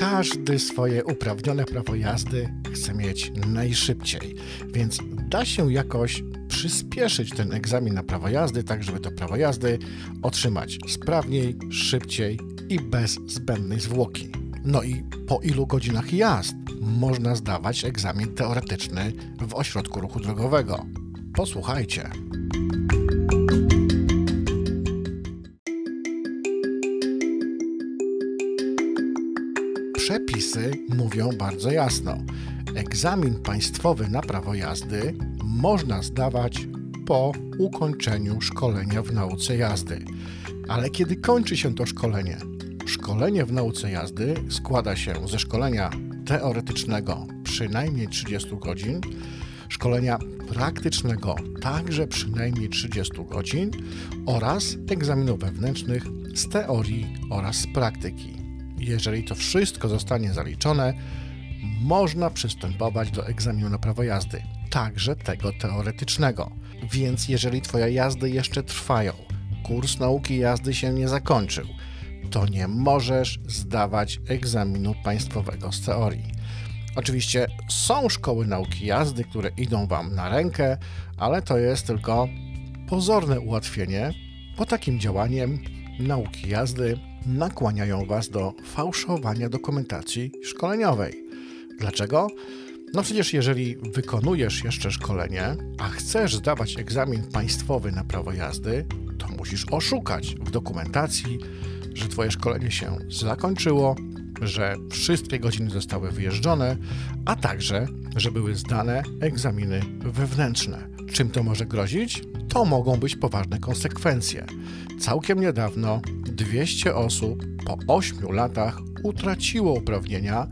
Każdy swoje uprawnione prawo jazdy chce mieć najszybciej, więc da się jakoś przyspieszyć ten egzamin na prawo jazdy, tak żeby to prawo jazdy otrzymać sprawniej, szybciej i bez zbędnej zwłoki. No i po ilu godzinach jazd można zdawać egzamin teoretyczny w ośrodku ruchu drogowego? Posłuchajcie. Przepisy mówią bardzo jasno. Egzamin państwowy na prawo jazdy można zdawać po ukończeniu szkolenia w nauce jazdy. Ale kiedy kończy się to szkolenie? Szkolenie w nauce jazdy składa się ze szkolenia teoretycznego przynajmniej 30 godzin, szkolenia praktycznego także przynajmniej 30 godzin oraz egzaminów wewnętrznych z teorii oraz z praktyki. Jeżeli to wszystko zostanie zaliczone, można przystępować do egzaminu na prawo jazdy, także tego teoretycznego. Więc jeżeli Twoje jazdy jeszcze trwają, kurs nauki jazdy się nie zakończył, to nie możesz zdawać egzaminu państwowego z teorii. Oczywiście są szkoły nauki jazdy, które idą Wam na rękę, ale to jest tylko pozorne ułatwienie, bo takim działaniem nauki jazdy nakłaniają Was do fałszowania dokumentacji szkoleniowej. Dlaczego? No przecież jeżeli wykonujesz jeszcze szkolenie, a chcesz zdawać egzamin państwowy na prawo jazdy, to musisz oszukać w dokumentacji, że Twoje szkolenie się zakończyło, że wszystkie godziny zostały wyjeżdżone, a także, że były zdane egzaminy wewnętrzne. Czym to może grozić? To mogą być poważne konsekwencje. Całkiem niedawno 200 osób po 8 latach utraciło uprawnienia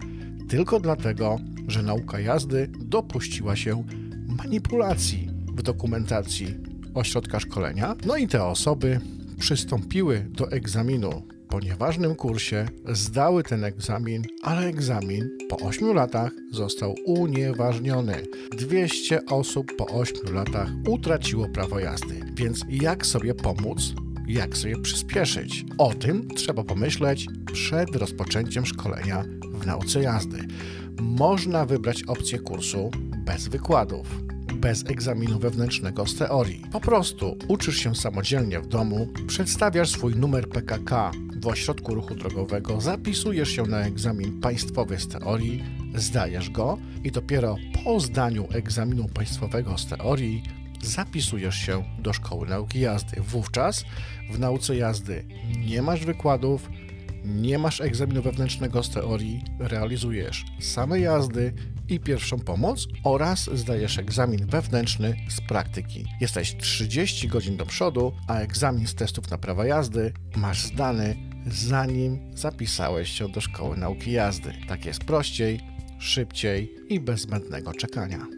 tylko dlatego, że nauka jazdy dopuściła się manipulacji w dokumentacji ośrodka szkolenia. No i te osoby przystąpiły do egzaminu po nieważnym kursie, zdały ten egzamin, ale egzamin po 8 latach został unieważniony. 200 osób po 8 latach utraciło prawo jazdy. Więc jak sobie pomóc? Jak sobie przyspieszyć? O tym trzeba pomyśleć przed rozpoczęciem szkolenia w nauce jazdy. Można wybrać opcję kursu bez wykładów bez egzaminu wewnętrznego z teorii. Po prostu uczysz się samodzielnie w domu, przedstawiasz swój numer PKK w ośrodku ruchu drogowego, zapisujesz się na egzamin państwowy z teorii, zdajesz go i dopiero po zdaniu egzaminu państwowego z teorii zapisujesz się do szkoły nauki jazdy. Wówczas w nauce jazdy nie masz wykładów, nie masz egzaminu wewnętrznego z teorii, realizujesz same jazdy i pierwszą pomoc oraz zdajesz egzamin wewnętrzny z praktyki. Jesteś 30 godzin do przodu, a egzamin z testów na prawa jazdy masz zdany zanim zapisałeś się do szkoły nauki jazdy. Tak jest prościej, szybciej i bez zbędnego czekania.